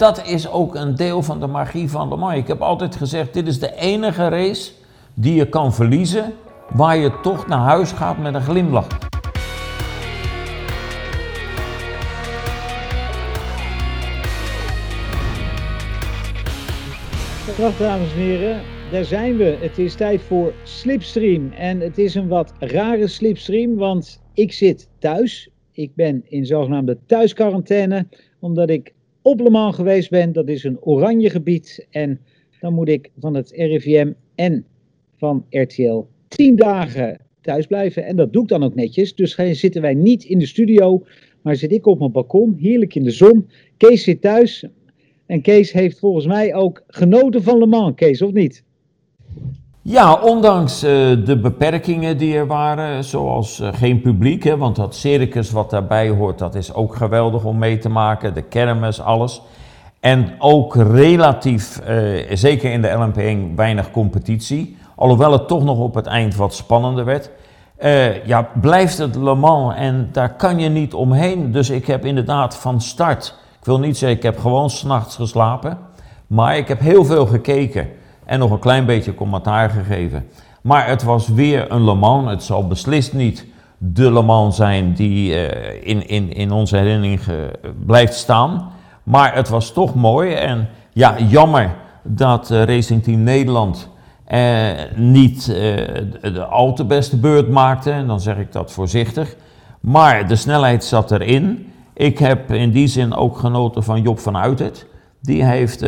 Dat is ook een deel van de magie van Le Mans. Ik heb altijd gezegd, dit is de enige race die je kan verliezen waar je toch naar huis gaat met een glimlach. Dag dames en heren, daar zijn we. Het is tijd voor Slipstream. En het is een wat rare Slipstream, want ik zit thuis. Ik ben in zogenaamde thuisquarantaine, omdat ik op Le Mans geweest ben. Dat is een oranje gebied. En dan moet ik van het RIVM en van RTL 10 dagen thuis blijven. En dat doe ik dan ook netjes. Dus zitten wij niet in de studio, maar zit ik op mijn balkon, heerlijk in de zon. Kees zit thuis. En Kees heeft volgens mij ook genoten van Le Mans, Kees, of niet? Ja, ondanks uh, de beperkingen die er waren, zoals uh, geen publiek, hè, want dat circus wat daarbij hoort, dat is ook geweldig om mee te maken, de kermis, alles. En ook relatief, uh, zeker in de LMP1, weinig competitie, alhoewel het toch nog op het eind wat spannender werd. ja, blijft het Le Mans en daar kan je niet omheen. Dus ik heb inderdaad van start, ik wil niet zeggen ik heb gewoon s'nachts geslapen, maar ik heb heel veel gekeken en nog een klein beetje commentaar gegeven. Maar het was weer een Le Mans. Het zal beslist niet de Le Mans zijn die uh, in, in, in onze herinnering blijft staan. Maar het was toch mooi. En ja, jammer dat uh, Racing Team Nederland uh, niet de al te beste beurt maakte. En dan zeg ik dat voorzichtig. Maar de snelheid zat erin. Ik heb in die zin ook genoten van Job van Uitert. Die heeft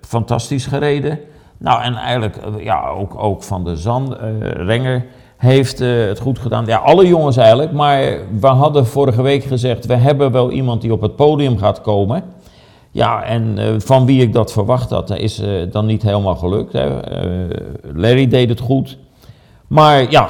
fantastisch gereden. Nou, en eigenlijk eh, ja, ook, ook van de Zand, uh, Renger heeft uh, het goed gedaan. Ja, alle jongens eigenlijk. Maar we hadden vorige week gezegd, we hebben wel iemand die op het podium gaat komen. Ja, en van wie ik dat verwacht had, is dan niet helemaal gelukt. Hè. Larry deed het goed. Maar ja,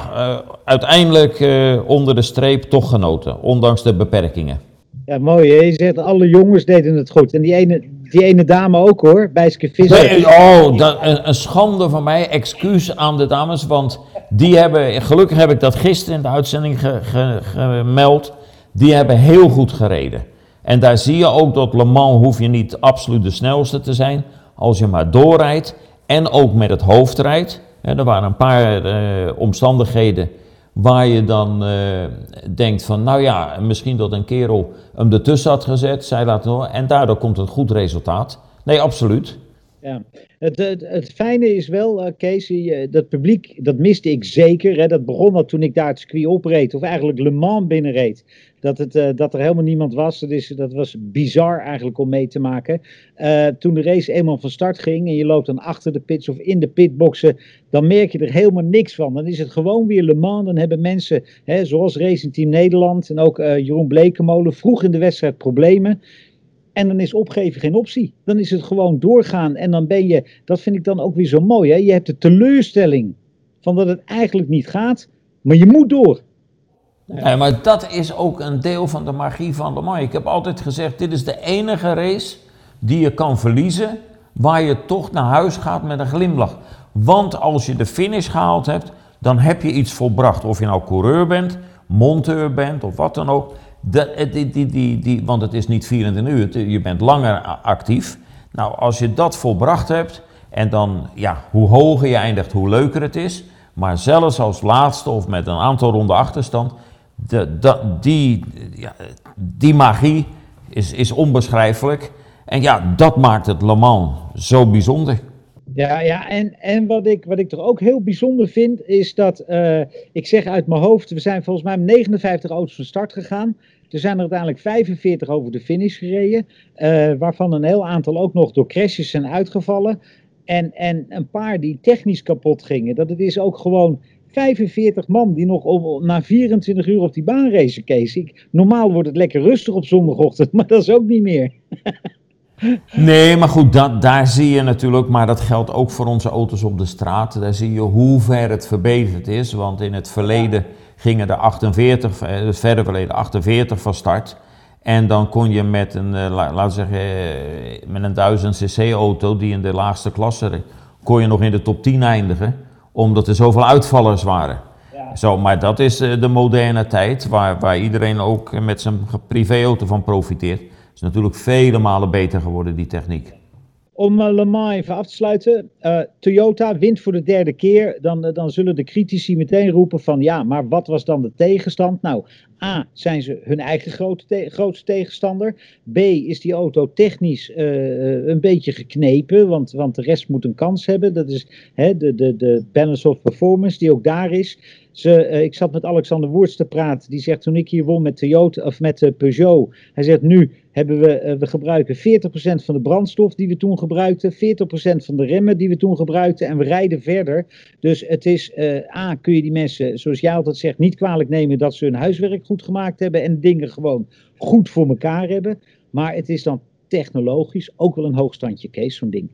uiteindelijk onder de streep toch genoten, ondanks de beperkingen. Ja, mooi. Hè? Je zegt, alle jongens deden het goed. En die ene, die ene dame ook hoor, Bijske Visser. Nee, oh, dat, een, schande van mij. Excuus aan de dames, want die hebben, gelukkig heb ik dat gisteren in de uitzending ge, ge, gemeld. Die hebben heel goed gereden. En daar zie je ook dat Le Mans hoef je niet absoluut de snelste te zijn. Als je maar doorrijdt en ook met het hoofd rijdt. er waren een paar uh, omstandigheden Waar je dan uh, denkt van, nou ja, misschien dat een kerel hem ertussen had gezet, zij laten horen, en daardoor komt een goed resultaat. Nee, absoluut. Ja, het, het, fijne is wel, uh, Kees, dat publiek, dat miste ik zeker. Hè. Dat begon al toen ik daar het circuit opreed, of eigenlijk Le Mans binnenreed. Dat, het, uh, dat er helemaal niemand was, dat, is, dat was bizar eigenlijk om mee te maken. Toen de race eenmaal van start ging en je loopt dan achter de pits of in de pitboxen, dan merk je er helemaal niks van. Dan is het gewoon weer Le Mans. Dan hebben mensen, hè, zoals Racing Team Nederland en ook Jeroen Blekemolen, vroeg in de wedstrijd problemen. En dan is opgeven geen optie. Dan is het gewoon doorgaan. En dan ben je, dat vind ik dan ook weer zo mooi. Hè? Je hebt de teleurstelling van dat het eigenlijk niet gaat, maar je moet door. Ja, maar dat is ook een deel van de magie van Le Mans. Ik heb altijd gezegd, dit is de enige race die je kan verliezen waar je toch naar huis gaat met een glimlach. Want als je de finish gehaald hebt, dan heb je iets volbracht. Of je nou coureur bent, monteur bent of wat dan ook. De, die, die, die, want het is niet 24 uur, je bent langer actief. Nou, als je dat volbracht hebt, en dan, ja, hoe hoger je eindigt, hoe leuker het is. Maar zelfs als laatste of met een aantal ronden achterstand, de, die, ja, die magie is, is onbeschrijfelijk. En ja, dat maakt het Le Mans zo bijzonder. Ja, ja en, en wat, ik, wat ik toch ook heel bijzonder vind, is dat, uh, ik zeg uit mijn hoofd, we zijn volgens mij met 59 auto's van start gegaan. Er zijn er uiteindelijk 45 over de finish gereden, uh, waarvan een heel aantal ook nog door crashes zijn uitgevallen. En, en een paar die technisch kapot gingen. Dat het is ook gewoon 45 man die nog op, na 24 uur op die baan racen, Kees. Ik, normaal wordt het lekker rustig op zondagochtend, maar dat is ook niet meer. Nee, maar goed, dat, daar zie je natuurlijk, maar dat geldt ook voor onze auto's op de straat. Daar zie je hoe ver het verbeterd is. Want in het verleden gingen er 48, eh, het verre verleden 48 van start. En dan kon je met een, uh, laten zeggen, uh, met een 1000 cc auto die in de laagste klasse, kon je nog in de top 10 eindigen, omdat er zoveel uitvallers waren. Ja. Zo, maar dat is de moderne tijd, waar, waar iedereen ook met zijn privéauto van profiteert. Natuurlijk vele malen beter geworden, die techniek. Om uh, even af te sluiten. Uh, Toyota wint voor de derde keer. Dan, uh, dan zullen de critici meteen roepen van ja, maar wat was dan de tegenstand? Nou, A, zijn ze hun eigen grote te grootste tegenstander. B, is die auto technisch een beetje geknepen, want, want de rest moet een kans hebben. Dat is hè, de, de, de balance of performance die ook daar is. Ze, uh, ik zat met Alexander Woerts te praten. Die zegt toen ik hier won met Toyota of met uh, Peugeot. Hij zegt nu hebben we, uh, we gebruiken 40% van de brandstof die we toen gebruikten. 40% van de remmen die we toen gebruikten. En we rijden verder. Dus het is, A, kun je die mensen, zoals jij altijd zegt, niet kwalijk nemen dat ze hun huiswerk goed gemaakt hebben. En dingen gewoon goed voor elkaar hebben. Maar het is dan technologisch ook wel een hoogstandje, Kees, zo'n ding.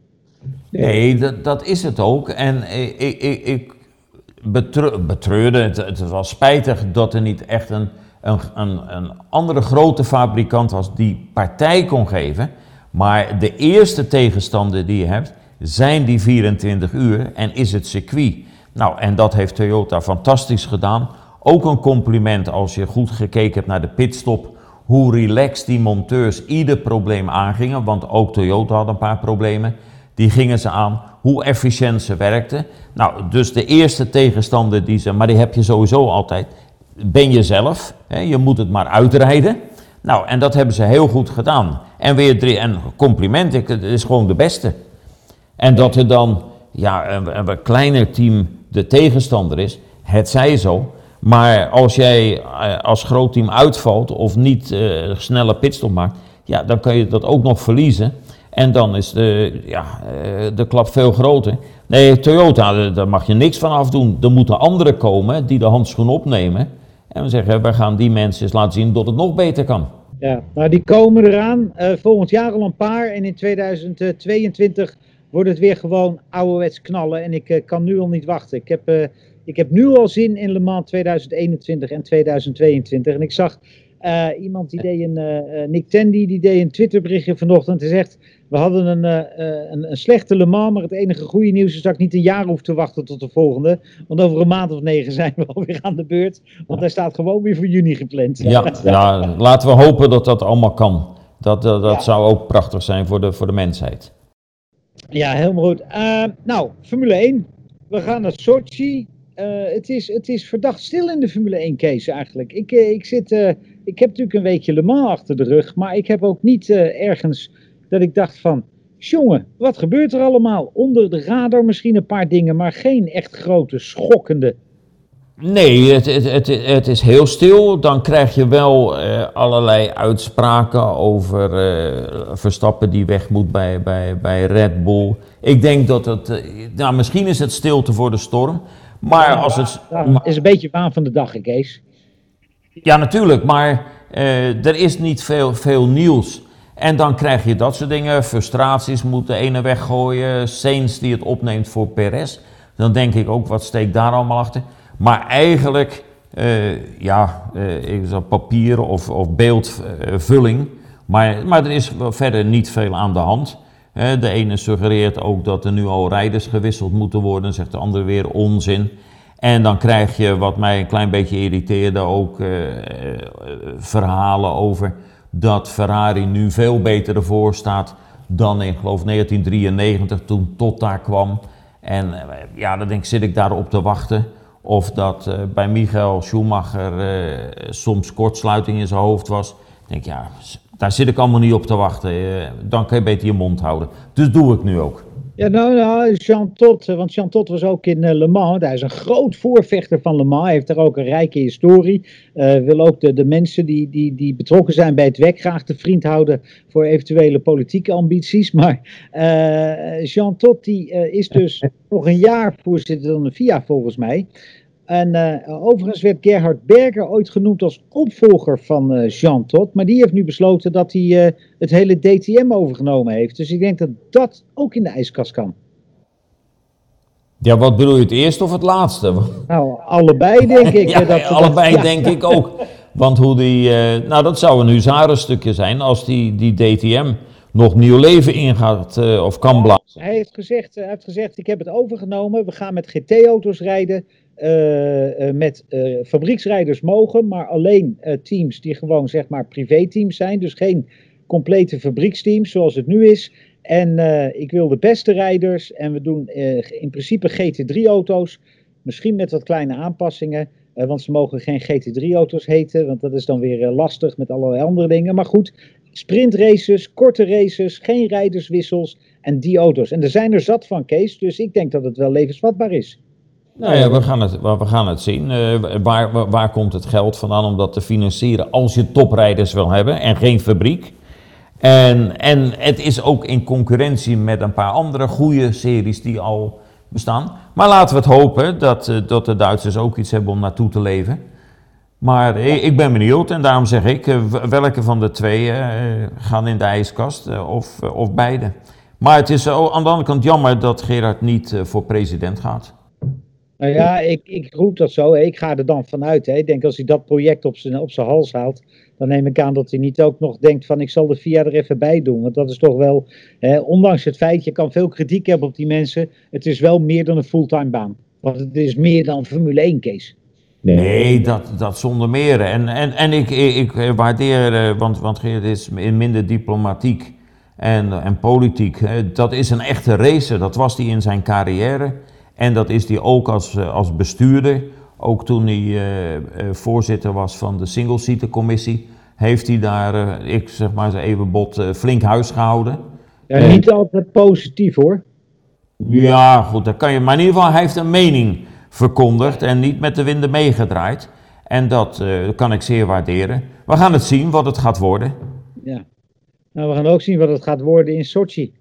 Nee, dat, dat is het ook. En ik, ik, ik betreurde. Het, het, was spijtig dat er niet echt een, een, een, een andere grote fabrikant was die partij kon geven. Maar de eerste tegenstander die je hebt, zijn die 24 uur en is het circuit. Nou, en dat heeft Toyota fantastisch gedaan. Ook een compliment als je goed gekeken hebt naar de pitstop. Hoe relaxed die monteurs ieder probleem aangingen. Want ook Toyota had een paar problemen. Die gingen ze aan hoe efficiënt ze werkten. Nou, dus de eerste tegenstander die ze, maar die heb je sowieso altijd, ben je zelf. Hè? Je moet het maar uitrijden. Nou, en dat hebben ze heel goed gedaan. En weer drie, en compliment, het is gewoon de beste. En dat er dan, ja, een, een kleiner team de tegenstander is, het zij zo. Maar als jij eh, als groot team uitvalt of niet uh, snelle pitstop maakt, ja, dan kan je dat ook nog verliezen. En dan is de, ja, eh, de klap veel groter. Nee, Toyota, daar mag je niks van afdoen. Er moeten anderen komen die de handschoen opnemen. En we zeggen, we gaan die mensen eens laten zien dat het nog beter kan. Ja, nou die komen eraan. Volgend jaar al een paar. En in 2022 wordt het weer gewoon ouderwets knallen. En ik kan nu al niet wachten. Ik heb, ik heb nu al zin in Le Mans 2021 en 2022. En ik zag iemand die deed een, Nick Tandy, die deed een Twitterberichtje vanochtend. Hij zegt, we hadden een, uh, een, een, slechte Le Mans, maar het enige goede nieuws is dat ik niet een jaar hoef te wachten tot de volgende. Want over een maand of negen zijn we alweer aan de beurt. Want hij staat gewoon weer voor juni gepland. Ja, ja laten we hopen dat dat allemaal kan. Dat, dat, ja. zou ook prachtig zijn voor de, voor de mensheid. Ja, helemaal goed. Uh, nou, Formule 1. We gaan naar Sochi. Uh, het, is, het is verdacht stil in de Formule 1 case eigenlijk. Ik, ik, zit, ik heb natuurlijk een weekje Le Mans achter de rug, maar ik heb ook niet ergens dat ik dacht van, jongen, wat gebeurt er allemaal? Onder de radar misschien een paar dingen, maar geen echt grote, schokkende. Nee, het, het, het, is heel stil. Dan krijg je wel allerlei uitspraken over Verstappen die weg moet bij, bij, bij Red Bull. Ik denk dat het, nou misschien is het stilte voor de storm, maar als het... Is een beetje waan van de dag, Kees. Ja, natuurlijk, maar er is niet veel, veel nieuws. En dan krijg je dat soort dingen. Frustraties moet de ene weggooien. Saints die het opneemt voor Perez. Dan denk ik ook, wat steekt daar allemaal achter? Maar eigenlijk, uh, ja, uh, papier of, of beeldvulling. maar, maar er is verder niet veel aan de hand. De ene suggereert ook dat er nu al rijders gewisseld moeten worden. Zegt de andere weer onzin. En dan krijg je, wat mij een klein beetje irriteerde, ook uh, verhalen over dat Ferrari nu veel beter ervoor staat dan in geloof 1993 toen tot daar kwam. En eh, ja, dan denk ik, zit ik daarop te wachten of dat bij Michael Schumacher soms kortsluiting in zijn hoofd was. Ik denk, ja, daar zit ik allemaal niet op te wachten. Uh, dan kan je beter je mond houden. Dus doe ik nu ook. Ja, nou, nou Jean Tot, want Jean Tot was ook in Le Mans. Hij is een groot voorvechter van Le Mans. Hij heeft daar ook een rijke historie. Uh, wil ook de, de mensen die, die, die betrokken zijn bij het WEC graag te vriend houden voor eventuele politieke ambities. Maar uh, Jean Tot die, uh, is dus nog een jaar voorzitter van de FIA volgens mij. En uh, overigens werd Gerhard Berger ooit genoemd als opvolger van uh, Jean Todt. Maar die heeft nu besloten dat hij uh, het hele DTM overgenomen heeft. Dus ik denk dat dat ook in de ijskast kan. Ja, wat bedoel je, het eerste of het laatste? Nou, allebei denk ik. ja, dat, allebei dat, denk ik ook. Want hoe die, nou dat zou een huzarenstukje zijn als die, die DTM nog nieuw leven ingaat of kan blazen. Hij heeft, gezegd, hij heeft gezegd, ik heb het overgenomen, we gaan met GT-auto's rijden. Uh, uh, met uh, fabrieksrijders mogen, maar alleen teams die gewoon zeg maar privéteams zijn. Dus geen complete fabrieksteams zoals het nu is. En ik wil de beste rijders. En we doen in principe GT3-auto's. Misschien met wat kleine aanpassingen. want ze mogen geen GT3-auto's heten. Want dat is dan weer lastig met allerlei andere dingen. Maar goed, sprintraces, korte races, geen rijderswissels en die auto's. En er zijn er zat van, Kees. Dus ik denk dat het wel levensvatbaar is. Nou ja, we gaan het, we gaan het zien. Uh, waar, waar komt het geld vandaan om dat te financieren als je toprijders wil hebben en geen fabriek? En, en het is ook in concurrentie met een paar andere goede series die al bestaan. Maar laten we het hopen dat, uh, dat de Duitsers ook iets hebben om naartoe te leven. Maar ik, ik ben benieuwd en daarom zeg ik, welke van de twee gaan in de ijskast of, of beide. Maar het is aan de andere kant jammer dat Gerard niet voor president gaat. Nou ja, ik, ik roep dat zo. Ik ga er dan vanuit. Hè. Ik denk als hij dat project op zijn, op zijn hals haalt, dan neem ik aan dat hij niet ook nog denkt van ik zal de VIA er even bij doen. Want dat is toch wel, hè, ondanks het feit, je kan veel kritiek hebben op die mensen, het is wel meer dan een fulltime baan. Want het is meer dan Formule 1 case. Nee, dat, dat zonder meer. En, en, en ik, ik, waardeer, eh, want, want Geert is minder diplomatiek en, en politiek. Dat is een echte racer, dat was hij in zijn carrière. En dat is hij ook als, eh, als bestuurder. Ook toen hij uh, voorzitter was van de single-seater commissie, heeft hij daar, uh, ik zeg maar even bot, flink huis gehouden. Ja, niet altijd positief hoor. Ja, goed, dat kan je. Maar in ieder geval, hij heeft een mening verkondigd en niet met de winden meegedraaid. En dat kan ik zeer waarderen. We gaan het zien wat het gaat worden. Ja. Nou, we gaan ook zien wat het gaat worden in Sochi.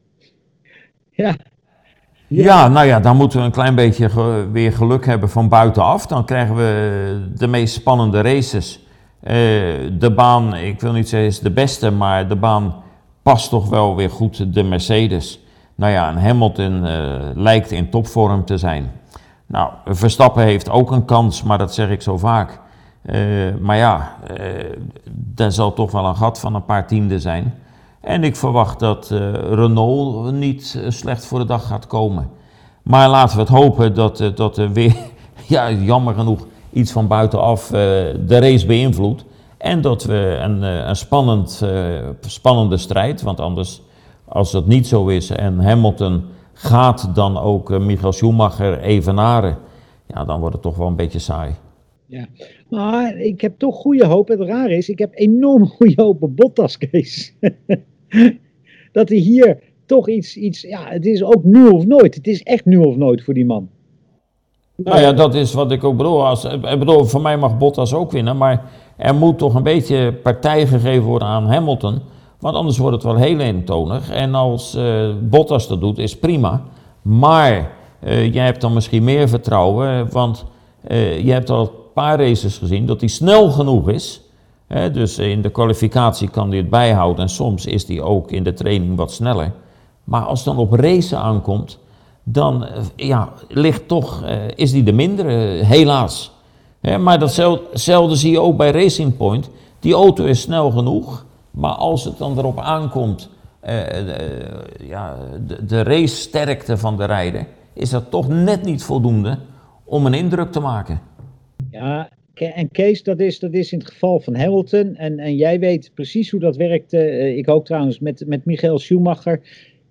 Ja. Ja. nou ja, dan moeten we een klein beetje weer geluk hebben van buitenaf. Dan krijgen we de meest spannende races. Uh, de baan, ik wil niet zeggen is de beste, maar de baan past toch wel weer goed de Mercedes. Nou ja, en Hamilton uh, lijkt in topvorm te zijn. Nou, Verstappen heeft ook een kans, maar dat zeg ik zo vaak. Uh, maar ja, er zal toch wel een gat van een paar tienden zijn. En ik verwacht dat uh, Renault niet uh, slecht voor de dag gaat komen. Maar laten we het hopen dat, uh, dat er weer, ja, jammer genoeg, iets van buitenaf de race beïnvloedt. En dat we een, een spannend, spannende strijd, want anders, als dat niet zo is en Hamilton gaat dan ook Michael Schumacher evenaren, ja, dan wordt het toch wel een beetje saai. Ja, maar ik heb toch goede hoop. Het raar is, ik heb enorm goede hoop op Bottas, Kees. dat hij hier toch iets, iets, ja, het is ook nu of nooit. Het is echt nu of nooit voor die man. Nou ja, dat is wat ik ook bedoel. Als, ik bedoel, voor mij mag Bottas ook winnen, maar er moet toch een beetje partij gegeven worden aan Hamilton. Want anders wordt het wel heel eentonig. En als uh, Bottas dat doet, is prima. Maar uh, jij hebt dan misschien meer vertrouwen, want uh, je hebt al paar races gezien dat hij snel genoeg is dus in de kwalificatie kan hij het bijhouden en soms is hij ook in de training wat sneller. Maar als het dan op racen aankomt, dan eh, ja, ligt toch, uh, is hij de mindere, helaas. maar datzelfde zie je ook bij Racing Point. Die auto is snel genoeg, maar als het dan erop aankomt, de, ja, de, de race-sterkte van de rijder, is dat toch net niet voldoende om een indruk te maken. Ja, en Kees, dat is, dat is in het geval van Hamilton. En, en jij weet precies hoe dat werkt. Uh, ik ook trouwens met, met Michael Schumacher.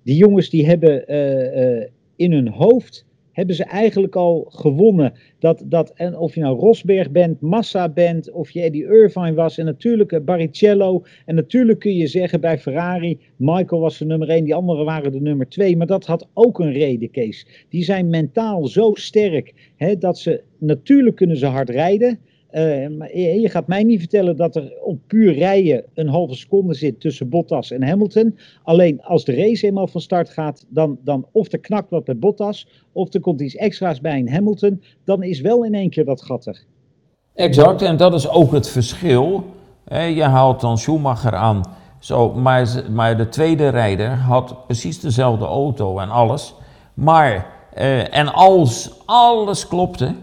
Die jongens die hebben uh, in hun hoofd hebben ze eigenlijk al gewonnen. Dat, dat, en of je nou Rosberg bent, Massa bent, of je Eddie Irvine was, en natuurlijk Barrichello. En natuurlijk kun je zeggen bij Ferrari, Michael was de nummer 1, die anderen waren de nummer 2. Maar dat had ook een reden, Kees. Die zijn mentaal zo sterk hè, dat ze, natuurlijk kunnen ze hard rijden. Uh, maar je gaat mij niet vertellen dat er op puur rijden een halve seconde zit tussen Bottas en Hamilton. Alleen als de race eenmaal van start gaat, dan, dan of er knakt wat bij Bottas, of er komt iets extra's bij een Hamilton, dan is wel in één keer dat gat er. Exact, en dat is ook het verschil. Je haalt dan Schumacher aan, zo, maar, maar de tweede rijder had precies dezelfde auto en alles. Maar, eh, en als alles klopte,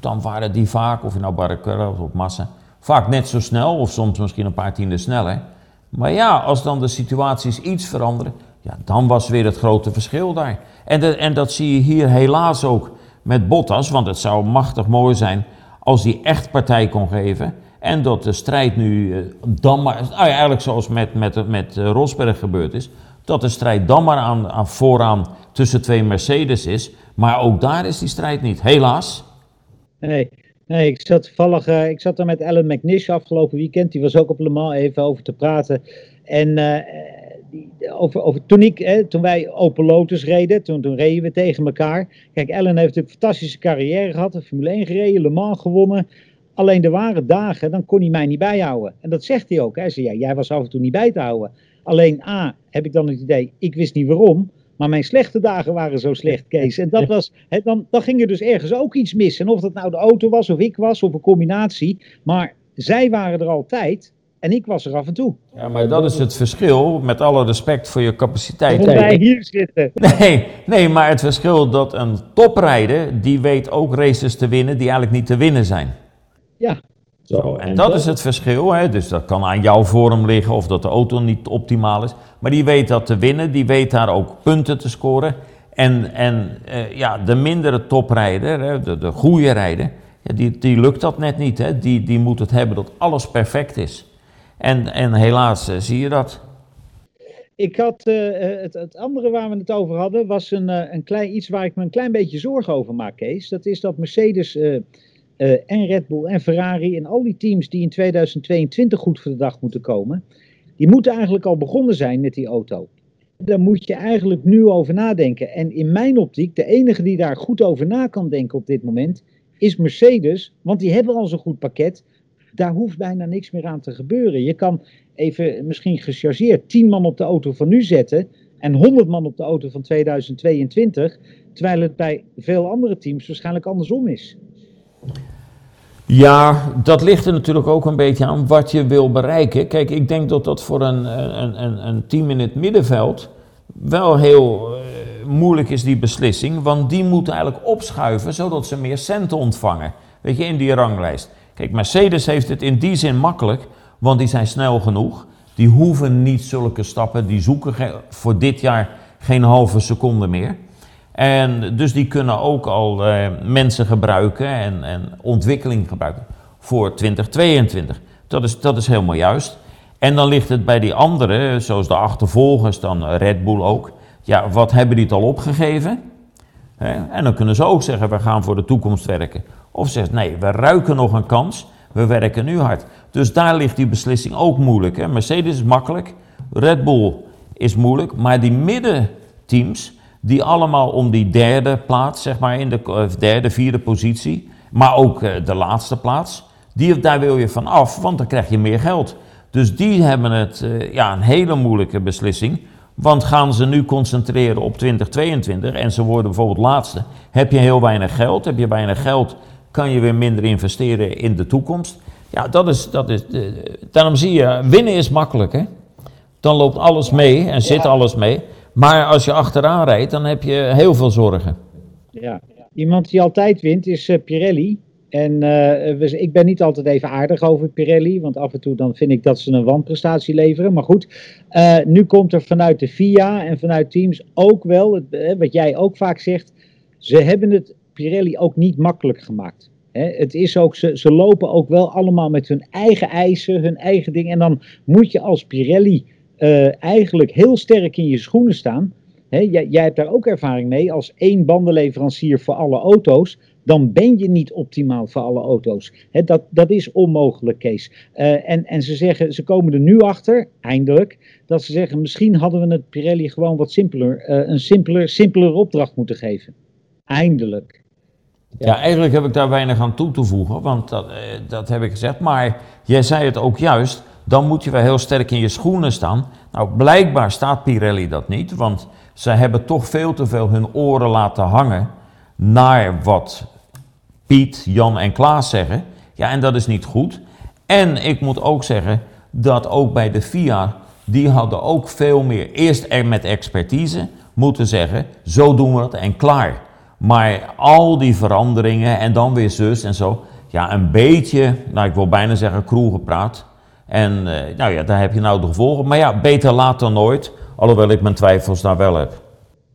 dan waren die vaak, of je nou Barrichello of Massa, vaak net zo snel of soms misschien een paar tienden sneller. Maar ja, als dan de situaties iets veranderen, ja, dan was weer het grote verschil daar. En, en dat zie je hier helaas ook met Bottas, want het zou machtig mooi zijn als hij echt partij kon geven. En dat de strijd nu eh, dan maar, nou eigenlijk zoals met, met, met eh, Rosberg gebeurd is, dat de strijd dan maar aan, aan vooraan tussen twee Mercedes is. Maar ook daar is die strijd niet, helaas. Nee, nee ik zat toevallig, uh, ik zat daar met Alan McNish afgelopen weekend, die was ook op Le Mans even over te praten. En uh, die, over, over, toen, ik, hè, toen wij Open Lotus reden, toen, toen reden we tegen elkaar. Kijk, Alan heeft een fantastische carrière gehad, de Formule 1 gereden, Le Mans gewonnen. Alleen er waren dagen, dan kon hij mij niet bijhouden. En dat zegt hij ook. Hij zei, ja, jij was af en toe niet bij te houden. Alleen A, heb ik dan het idee, ik wist niet waarom. Maar mijn slechte dagen waren zo slecht, Kees. En dat was, he, dan, dan ging er dus ergens ook iets mis. En of dat nou de auto was, of ik was, of een combinatie. Maar zij waren er altijd. En ik was er af en toe. Ja, maar dat is het verschil, met alle respect voor je capaciteit. Hoe wij hier zitten. Nee, nee, maar het verschil dat een toprijder, die weet ook races te winnen die eigenlijk niet te winnen zijn. Ja. Zo, en dat is het verschil. Hè? Dus dat kan aan jouw vorm liggen of dat de auto niet optimaal is. Maar die weet dat te winnen, die weet daar ook punten te scoren. En, en uh, ja, de mindere toprijder, hè, de, de goede rijder, ja, die, die lukt dat net niet. Hè? Die, die moet het hebben dat alles perfect is. En, en helaas uh, zie je dat. Ik had, uh, het, het, andere waar we het over hadden, was een, een klein, iets waar ik me een klein beetje zorgen over maak, Kees. Dat is dat Mercedes uh, en Red Bull en Ferrari en al die teams die in 2022 goed voor de dag moeten komen, die moeten eigenlijk al begonnen zijn met die auto. Daar moet je eigenlijk nu over nadenken. En in mijn optiek, de enige die daar goed over na kan denken op dit moment, is Mercedes. Want die hebben al zo'n goed pakket. Daar hoeft bijna niks meer aan te gebeuren. Je kan even misschien gechargeerd 10 man op de auto van nu zetten en 100 man op de auto van 2022. Terwijl het bij veel andere teams waarschijnlijk andersom is. Ja, dat ligt er natuurlijk ook een beetje aan wat je wil bereiken. Kijk, ik denk dat dat voor een, een, een, een team in het middenveld wel heel uh, moeilijk is, die beslissing. Want die moeten eigenlijk opschuiven zodat ze meer centen ontvangen. Weet je, in die ranglijst. Kijk, Mercedes heeft het in die zin makkelijk, want die zijn snel genoeg. Die hoeven niet zulke stappen, die zoeken voor dit jaar geen halve seconde meer. En dus die kunnen ook al uh, mensen gebruiken en, en, ontwikkeling gebruiken voor 2022. Dat is, dat is helemaal juist. En dan ligt het bij die anderen, zoals de achtervolgers, dan Red Bull ook. Ja, wat hebben die het al opgegeven? En dan kunnen ze ook zeggen, we gaan voor de toekomst werken. Of zeggen, nee, we ruiken nog een kans, we werken nu hard. Dus daar ligt die beslissing ook moeilijk. Mercedes is makkelijk, Red Bull is moeilijk, maar die middenteams die allemaal om die derde plaats, zeg maar, in de derde, vierde positie, maar ook uh, de laatste plaats, die, daar wil je van af, want dan krijg je meer geld. Dus die hebben het, uh, ja, een hele moeilijke beslissing. Want gaan ze nu concentreren op 2022 en ze worden bijvoorbeeld laatste, heb je heel weinig geld. Heb je weinig geld, kan je weer minder investeren in de toekomst. Ja, dat is, dat is, daarom zie je, winnen is makkelijk hè. Dan loopt alles mee en zit alles mee. Maar als je achteraan rijdt, dan heb je heel veel zorgen. Ja, iemand die altijd wint is uh, Pirelli. En uh, ik ben niet altijd even aardig over Pirelli, want af en toe dan vind ik dat ze een wanprestatie leveren. Maar goed, uh, nu komt er vanuit de FIA en vanuit teams ook wel, het, wat jij ook vaak zegt, ze hebben het Pirelli ook niet makkelijk gemaakt. het is ook, ze, ze lopen ook wel allemaal met hun eigen eisen, hun eigen dingen. En dan moet je als Pirelli uh, eigenlijk heel sterk in je schoenen staan. jij, jij, hebt daar ook ervaring mee. Als één bandenleverancier voor alle auto's, dan ben je niet optimaal voor alle auto's. dat, dat is onmogelijk, Kees. Uh, en, en ze zeggen, ze komen er nu achter, eindelijk, dat ze zeggen: misschien hadden we het Pirelli gewoon wat simpeler, uh, een simpeler, simpeler opdracht moeten geven. Eindelijk. Ja. ja. eigenlijk heb ik daar weinig aan toe te voegen, want dat, dat heb ik gezegd. Maar jij zei het ook juist dan moet je wel heel sterk in je schoenen staan. Nou, blijkbaar staat Pirelli dat niet, want ze hebben toch veel te veel hun oren laten hangen naar wat Piet, Jan en Klaas zeggen. Ja, en dat is niet goed. En ik moet ook zeggen dat ook bij de FIA, die hadden ook veel meer, eerst er met expertise, moeten zeggen, zo doen we het en klaar. Maar al die veranderingen en dan weer zus en zo, ja, een beetje, nou ik wil bijna zeggen kroegepraat, en uh, nou ja, daar heb je nou de gevolgen. Maar ja, beter laat dan nooit. Alhoewel ik mijn twijfels daar wel heb.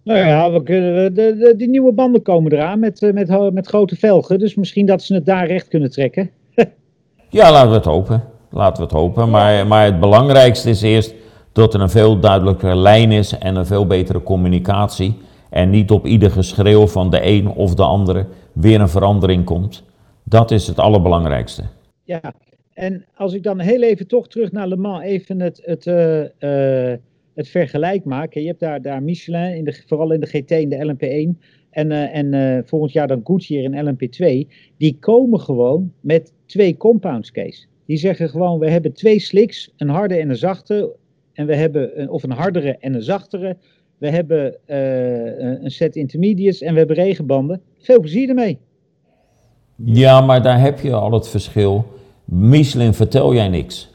Nou ja, we kunnen, de, de, die nieuwe banden komen eraan met, eh, met, met grote velgen. Dus misschien dat ze het daar recht kunnen trekken. Ja, laten we het hopen. Laten we het hopen. Maar, maar het belangrijkste is eerst dat er een veel duidelijkere lijn is en een veel betere communicatie. En niet op ieder geschreeuw van de een of de andere weer een verandering komt. Dat is het allerbelangrijkste. Ja, en als ik dan heel even toch terug naar Le Mans even het, het, uh, het vergelijk maak. Je hebt daar, daar Michelin, in de, vooral in de GT, in de LMP1. En, en volgend jaar dan Goodyear in LMP2. Die komen gewoon met twee compounds, case. Die zeggen gewoon, we hebben twee slicks, een harde en een zachte. En we hebben, een, of een hardere en een zachtere. We hebben een set intermediates en we hebben regenbanden. Veel plezier ermee. Ja, maar daar heb je al het verschil. Michelin vertel jij niks.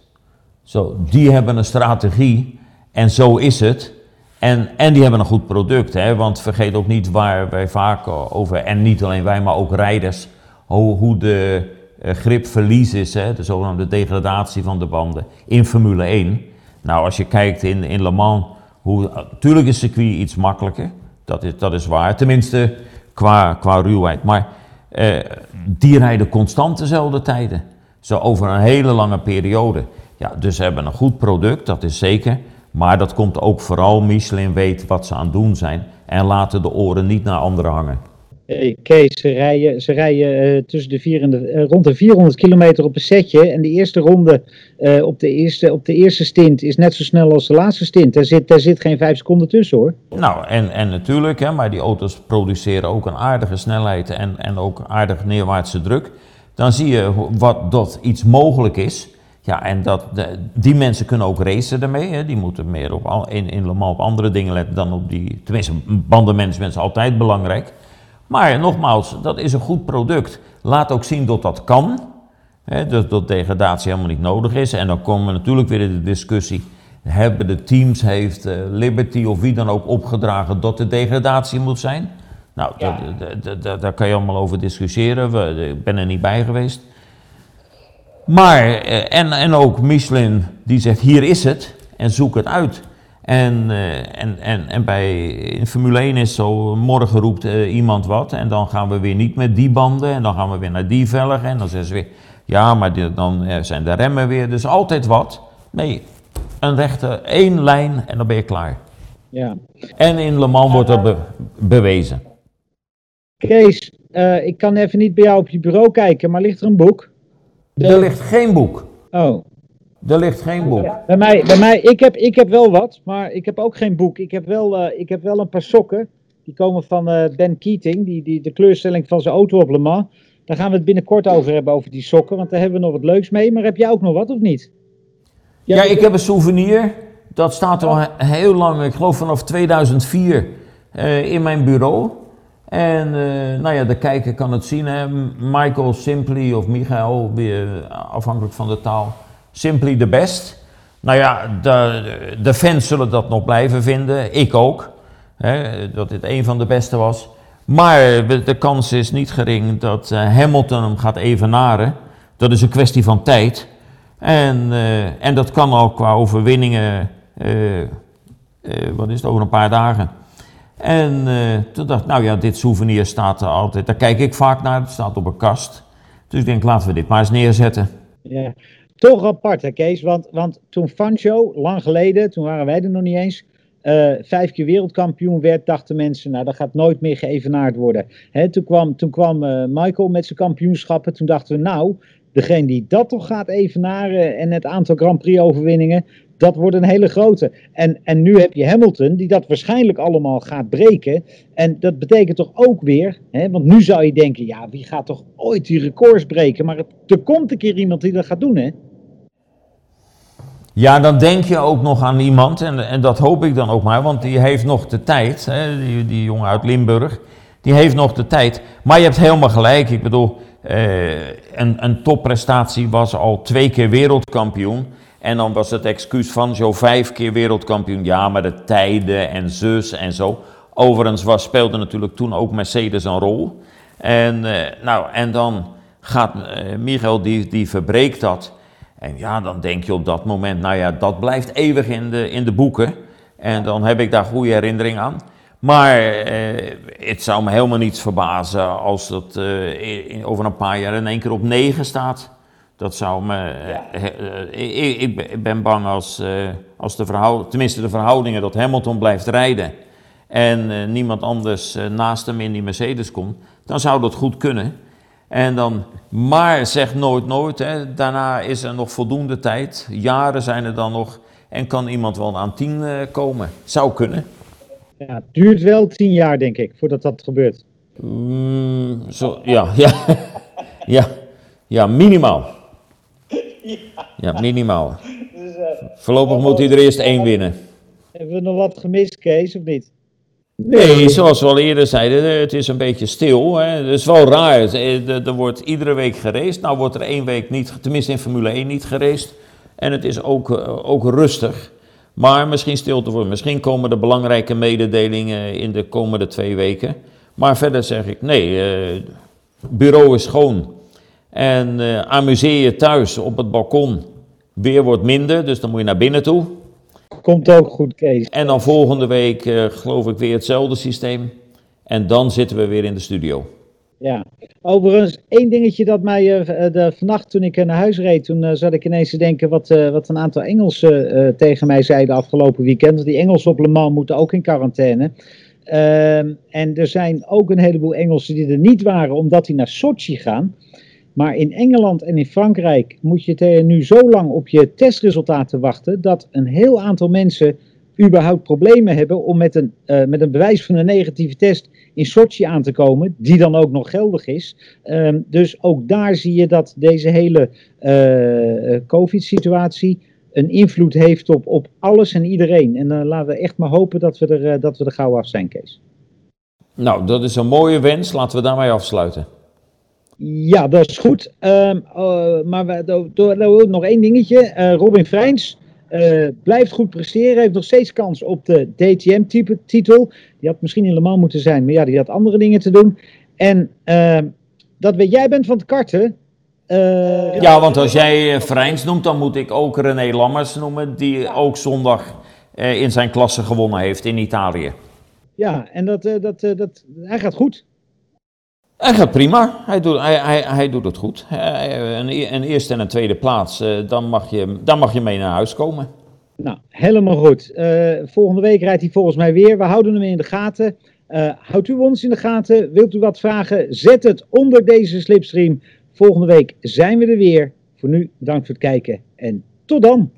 Zo, die hebben een strategie en zo is het. En, en die hebben een goed product, hè? want vergeet ook niet waar wij vaak over, en niet alleen wij, maar ook rijders, hoe, hoe de uh, gripverlies is, hè? de zogenaamde degradatie van de banden in Formule 1. Nou, als je kijkt in, in Le Mans, hoe, natuurlijk is circuit iets makkelijker, dat is, dat is waar, tenminste qua, qua ruwheid. Maar uh, die rijden constant dezelfde tijden. Zo over een hele lange periode. Ja, dus ze hebben een goed product, dat is zeker. Maar dat komt ook vooral, Michelin weet wat ze aan het doen zijn. En laten de oren niet naar anderen hangen. Hey Kees, ze rijden, ze rijden uh, tussen de vier en de, uh, rond de 400 kilometer op een setje. En de eerste ronde uh, op, de eerste, op de eerste stint is net zo snel als de laatste stint. Daar zit, daar zit geen vijf seconden tussen hoor. Nou, en, en natuurlijk, hè, maar die auto's produceren ook een aardige snelheid en, en ook aardig neerwaartse druk. Dan zie je wat dat iets mogelijk is. Ja, en dat, die mensen kunnen ook racen ermee. Hè. Die moeten meer op, in, in Le Mans op andere dingen letten dan op die... Tenminste, bandenmanagement is altijd belangrijk. Maar nogmaals, dat is een goed product. Laat ook zien dat dat kan. Hè, dat, dat degradatie helemaal niet nodig is. En dan komen we natuurlijk weer in de discussie. Hebben de teams, heeft uh, Liberty of wie dan ook opgedragen dat de degradatie moet zijn? Nou, ja. daar kan je allemaal over discussiëren. Ik ben er niet bij geweest. Maar, eh, en, en ook Michelin, die zegt hier is het en zoek het uit. En, uh, en, en, en bij in Formule 1 is zo, morgen roept uh, iemand wat en dan gaan we weer niet met die banden en dan gaan we weer naar die velgen en dan zeggen ze weer, ja, maar dan zijn de remmen weer, dus altijd wat. Nee, een rechte, één lijn en dan ben je klaar. Ja. En in Le Mans wordt dat be bewezen. Kees, ik kan even niet bij jou op je bureau kijken, maar ligt er een boek? Er ligt geen boek. Oh. Er ligt geen boek. Bij mij, bij mij ik, heb, ik heb wel wat, maar ik heb ook geen boek. Ik heb wel, uh, ik heb wel een paar sokken. Die komen van uh, Ben Keating, die, die, de kleurstelling van zijn auto op Le Mans. Daar gaan we het binnenkort over hebben, over die sokken, want daar hebben we nog wat leuks mee. Maar heb jij ook nog wat of niet? Ja, ja ik heb een souvenir. Dat staat al heel lang, ik geloof vanaf 2004, uh, in mijn bureau. En uh, nou ja, de kijker kan het zien, hè? Michael Simply of Michael, afhankelijk van de taal. Simply the best. Nou ja, de, de fans zullen dat nog blijven vinden, ik ook. Hè, dat dit een van de beste was. Maar de kans is niet gering dat uh, Hamilton hem gaat evenaren. Dat is een kwestie van tijd. En, en dat kan ook qua overwinningen, wat is het, over een paar dagen. En uh, toen dacht ik, nou ja, dit souvenir staat er altijd. Daar kijk ik vaak naar, het staat op een kast. Dus ik denk, laten we dit maar eens neerzetten. Ja, toch apart hè Kees, want, want toen Fancho, lang geleden, toen waren wij er nog niet eens, uh, vijf keer wereldkampioen werd, dachten mensen, nou dat gaat nooit meer geëvenaard worden. Hè, toen kwam, toen kwam uh, Michael met zijn kampioenschappen, toen dachten we, nou, degene die dat toch gaat evenaren en het aantal Grand Prix overwinningen, dat wordt een hele grote. En, en nu heb je Hamilton, die dat waarschijnlijk allemaal gaat breken. En dat betekent toch ook weer, hè, want nu zou je denken, ja, wie gaat toch ooit die records breken? Maar er komt een keer iemand die dat gaat doen, hè? Ja, dan denk je ook nog aan iemand, en, en dat hoop ik dan ook maar, want die heeft nog de tijd, hè, die, die jongen uit Limburg, die heeft nog de tijd. Maar je hebt helemaal gelijk, ik bedoel, eh, een, een topprestatie was al twee keer wereldkampioen. En dan was het excuus van zo vijf keer wereldkampioen. Ja, maar de tijden en zus en zo. Overigens was, speelde natuurlijk toen ook Mercedes een rol. En, uh, nou, en dan gaat uh, die, die verbreekt dat. En ja, dan denk je op dat moment, nou ja, dat blijft eeuwig in de, in de boeken. En dan heb ik daar goede herinnering aan. Maar eh, het zou me helemaal niets verbazen als dat eh, over een paar jaar in één keer op negen staat. Dat zou me. ik, ik, ben bang als, als de verhouding, tenminste de verhoudingen, dat Hamilton blijft rijden. En niemand anders naast hem in die Mercedes komt. Dan zou dat goed kunnen. En dan, maar zeg nooit nooit, hè. daarna is er nog voldoende tijd. Jaren zijn er dan nog en kan iemand wel aan tien komen. Zou kunnen. Ja, het duurt wel tien jaar, denk ik, voordat dat gebeurt. Mm, zo, ja, ja, ja, ja, minimaal. Ja, minimaal. Dus, uh, Voorlopig moet hij er eerst één winnen. Hebben we nog wat gemist, Kees, of niet? Nee, zoals we al eerder zeiden, het is een beetje stil. Hè. Het is wel raar. Er wordt iedere week gereest. Nou wordt er één week niet, tenminste in Formule 1 niet gereest. En het is ook, eh, ook rustig. Maar misschien stilte voor. Misschien komen er belangrijke mededelingen in de komende twee weken. Maar verder zeg ik, nee, het bureau is schoon. En uh, amuseer je thuis op het balkon. Weer wordt minder, dus dan moet je naar binnen toe. Komt ook goed, Kees. En dan volgende week uh, geloof ik weer hetzelfde systeem. En dan zitten we weer in de studio. Ja, overigens één dingetje dat mij uh, de, vannacht toen ik naar huis reed, toen uh, zat ik ineens te denken wat, wat een aantal Engelsen tegen mij zeiden afgelopen weekend. Want die Engelsen op Le Mans moeten ook in quarantaine. Ehm, en er zijn ook een heleboel Engelsen die er niet waren omdat die naar Sochi gaan. Maar in Engeland en in Frankrijk moet je nu zo lang op je testresultaten wachten dat een heel aantal mensen überhaupt problemen hebben om met een, uh, met een bewijs van een negatieve test in Sochi aan te komen, die dan ook nog geldig is. Um, dus ook daar zie je dat deze hele uh, COVID-situatie een invloed heeft op, op alles en iedereen. En dan laten we echt maar hopen dat we, er, dat we er gauw af zijn, Kees. Nou, dat is een mooie wens. Laten we daarmee afsluiten. Ja, dat is goed. Um, uh, maar we, do, do, nog één dingetje. Uh, Robin Freins uh, blijft goed presteren. Heeft nog steeds kans op de DTM-titel. Die had misschien in Le Mans moeten zijn, maar ja, die had andere dingen te doen. En ehm, dat weet jij bent van het karten. ja, want als jij Freins noemt, dan moet ik ook René Lammers noemen. Die ook zondag in zijn klasse gewonnen heeft in Italië. Ja, en dat, dat, dat, hij gaat goed. Hij gaat prima, hij doet, hij, hij, hij doet het goed. Een, een eerste en een tweede plaats, dan mag je, dan mag je mee naar huis komen. Nou, helemaal goed. Uh, volgende week rijdt hij volgens mij weer. We houden hem in de gaten. Uh, houdt u ons in de gaten? Wilt u wat vragen? Zet het onder deze slipstream. Volgende week zijn we er weer. Voor nu, bedankt voor het kijken en tot dan.